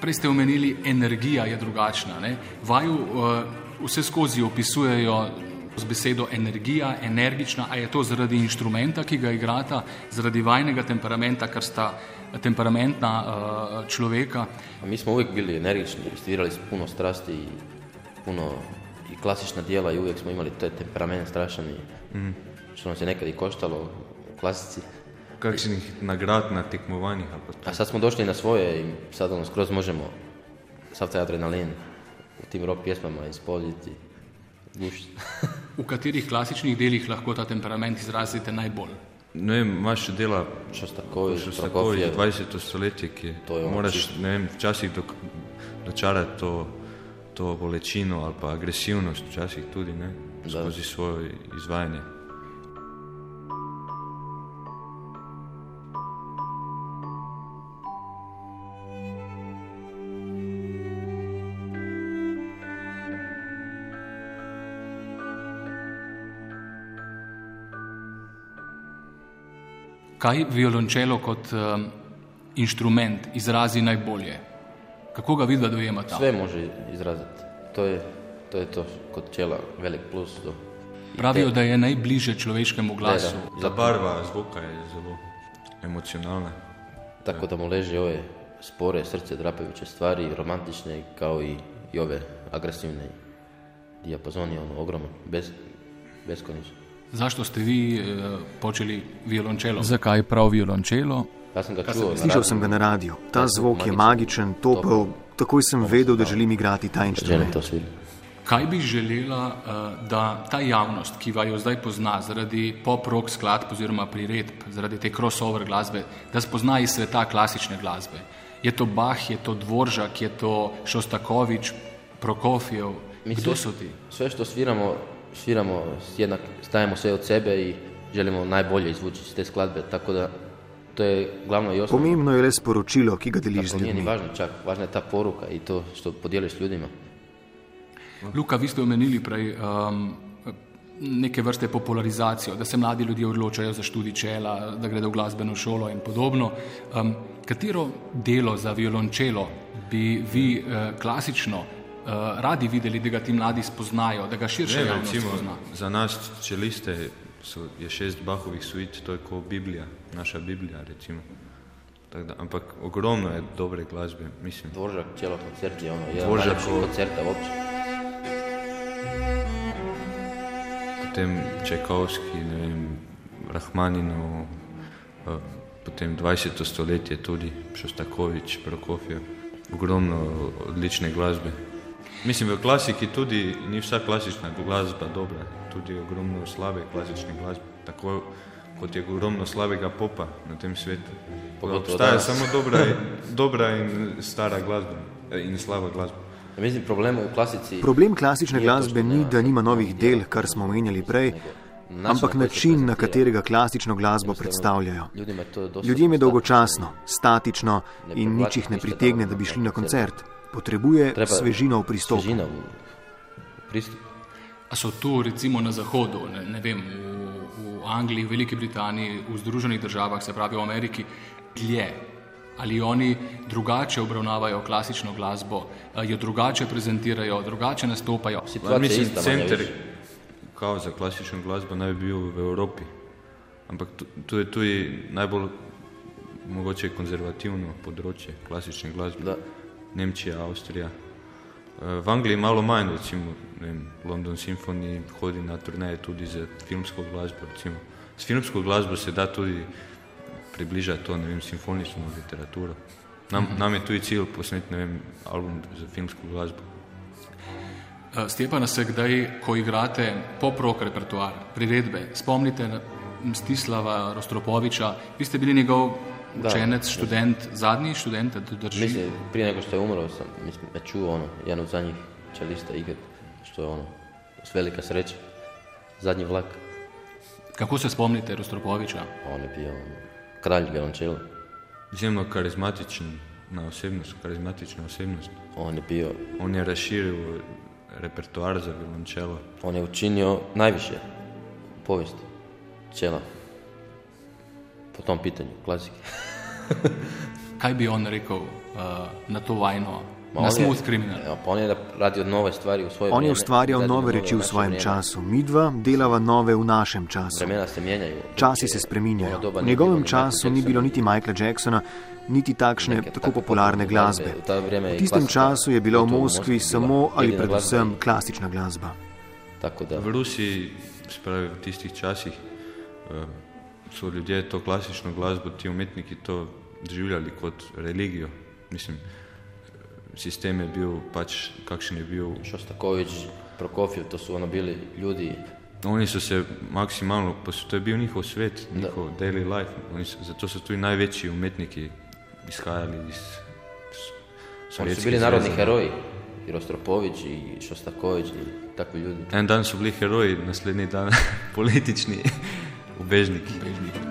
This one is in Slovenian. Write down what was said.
Prej ste omenili, energija je drugačna. Ne? Vaju uh, vse skozi opisujejo z besedo energija, energična, a je to zaradi inštrumenta, ki ga igrata, zaradi vajnega temperamenta, ker sta temperamentna uh, človeka. Mi smo uvijek bili energični, svirali smo puno strasti i puno i klasična dijela i uvijek smo imali taj temperament strašan i mm. što nas je nekad i koštalo u klasici. Kakšnih nagrad na tekmovanjih? pa? A sad smo došli na svoje i sad ono skroz možemo sav taj adrenalin u tim rock pjesmama ispoljiti. V katerih klasičnih delih lahko ta temperament izrazite najbolj? Ne vem, imaš še dela Šostaković, Prokofjev. 20. stoletje, ki ono moraš, ne vem, včasih dok, dočarati to, to bolečino ali pa agresivnost, včasih tudi, ne, Da. skozi svoje izvajanje. Kaj violončelo kot um, inštrument izrazi najbolje? Kako ga vidva dojemata? Sve može izraziti. To je, to je to kod čela velik plus. To. I Pravijo, te- da je najbliže človeškemu glasu. Da, Ta barva zvuka je zelo emocionalna. Tako da mu leže ove spore, srce drapajuće stvari, romantične kao i, i ove agresivne dijapazoni, ono ogroman, bez, beskonično. Zašto ste vi eh, počeli violončelo? Zakaj prav violončelo? Ja sam ga čuo na Slišal radiju. sem ga na radiju. Ta Ta zvok je magičen. magičen, topel, takoj sem vedel, da želim igrati ta inštrument. Kaj bi želela, eh, da ta javnost, ki vaju zdaj pozna zaradi pop-rock skladb oziroma priredb, zaradi te crossover glasbe, da spozna iz sveta klasične glasbe? Je to Bach, je to Dvoržak, je to Šostakovič, Prokofjev? Mi Kdo sve, so ti? sve što sviramo, sviramo jednak, stajemo sve od sebe i želimo najbolje izvući iz te skladbe, tako da to je glavno i osnovno. Pomembno je le sporočilo, ki ga deliš z nije ni ljudmi. važno čak, važna je ta poruka i to što podijeliš s ljudima. Luka, vi ste omenili prej um, neke vrste popularizacijo, da se mladi ljudje odločajo za študij čela, da gredo v glasbeno šolo in podobno. Um, katero delo za violončelo bi vi uh, klasično uh, radi videli, da ga ti mladi spoznajo, da ga širša Ne, javnost spozna? za nas čeliste so, je šest Bahovih suit, to je kot Biblija, naša Biblija, recimo. Tak da, ampak ogromno je dobre glasbe, mislim. Dvoržak, cijelo koncert je ono, jedan Dvoržak, najljepših o- koncerta uopće. Potem Čajkovski, ne vem, Rahmaninov, potem 20. stoletje tudi, Šostakovič, Prokofjev, ogromno odlične glasbe. Mislim, v klasiki tudi ni vsa klasična glasba dobra, tudi ogromno slabe klasične glasbe, tako kot je ogromno slabega popa na tem svetu. Pogotovo Obstaja danas. samo dobra, in- dobra in stara glasba eh, in slaba glasba. Ja, mislim, problem klasici... Problem klasične glasbe ni, da nima novih del, kar smo omenjali prej, ampak način, na katerega klasično glasbo predstavljajo. Ljudem je dolgočasno, statično in nič jih ne pritegne, da bi šli na koncert. Potrebuje Treba svežino v pristopu. Svežina u, u pristupu. A so tu recimo na zahodu, ne, ne vem, v, v Angliji, v Veliki Britaniji, v Združenih državah, se pravi v Ameriki, dlje? Ali oni drugače obravnavajo klasično glasbo, eh, jo drugače prezentirajo, drugače nastopajo? Situacija je Mislim, ista, center kao za klasično glasbo naj bi bil v Evropi. Ampak tu je tudi najbolj mogoče konzervativno področje klasične glasbe. Da. Nemčija, Avstrija. Eh, V Angliji malo manj, recimo, vem, London Symphony hodi na turneje tudi za filmsko glasbo. Recimo. S filmsko glasbo se da tudi približati to, ne vem, simfonično literaturo. Nam, nam je tudi cilj posneti, ne vem, album za filmsko glasbo. Eh, Stepana se kdaj, ko igrate pop-rock repertoar, priredbe, spomnite Mstislava Rostropoviča, vi ste bili njegov Da. učenec, študent, zadnji študent, da drži? Mislim, prije nego što je umro sam, mislim, me čuo ono, jedan od zadnjih čelista igrat, što je ono, s velika sreća. Zadnji vlak, Kako se spomnite Rostropoviča? on je bio ono, kralj violončela. Izjemno karizmatičen na osebnost, karizmatična osebnost. On je bio, On je razširil repertoar za violončelo. On je učinio najviše u povijesti čela po tom pitanju, klasike. Kaj bi on rekel uh, na to vajno, Ma na smooth criminal? Ja, pa on je radio nove stvari u svoje On je ustvarjal radio nove reči v naše svojem vrijeme. času, mi dva delava nove v našem času. Vremena se mijenjaju. Časi se Ono spreminjajo. doba V nije njegovem bilo času ni niti Michaela Jacksona, niti takšne neke tako popularne glasbe. U V tistem času je bila v u Moskvi samo ali predvsem klasična glasba. Tako da, V Rusiji, spravi v tistih časih, eh, so ljudje to klasično glasbo, ti umetniki to doživljali kot religijo. Mislim, sistem je bil pač, kakšen je bil. Šostaković, Prokofjev, to su ono bili ljudi Oni su se maksimalno, pos- to je bil njihov svet, njihov daily life. Oni su, zato su tu i najveći umetniki izhajali iz s- Oni Sovjetskih bili narodni zveza. heroji. I Rostropović i Šostaković i takvi ljudi. En dan su bili heroji, naslednji dan politični ubežniki. Bežnik.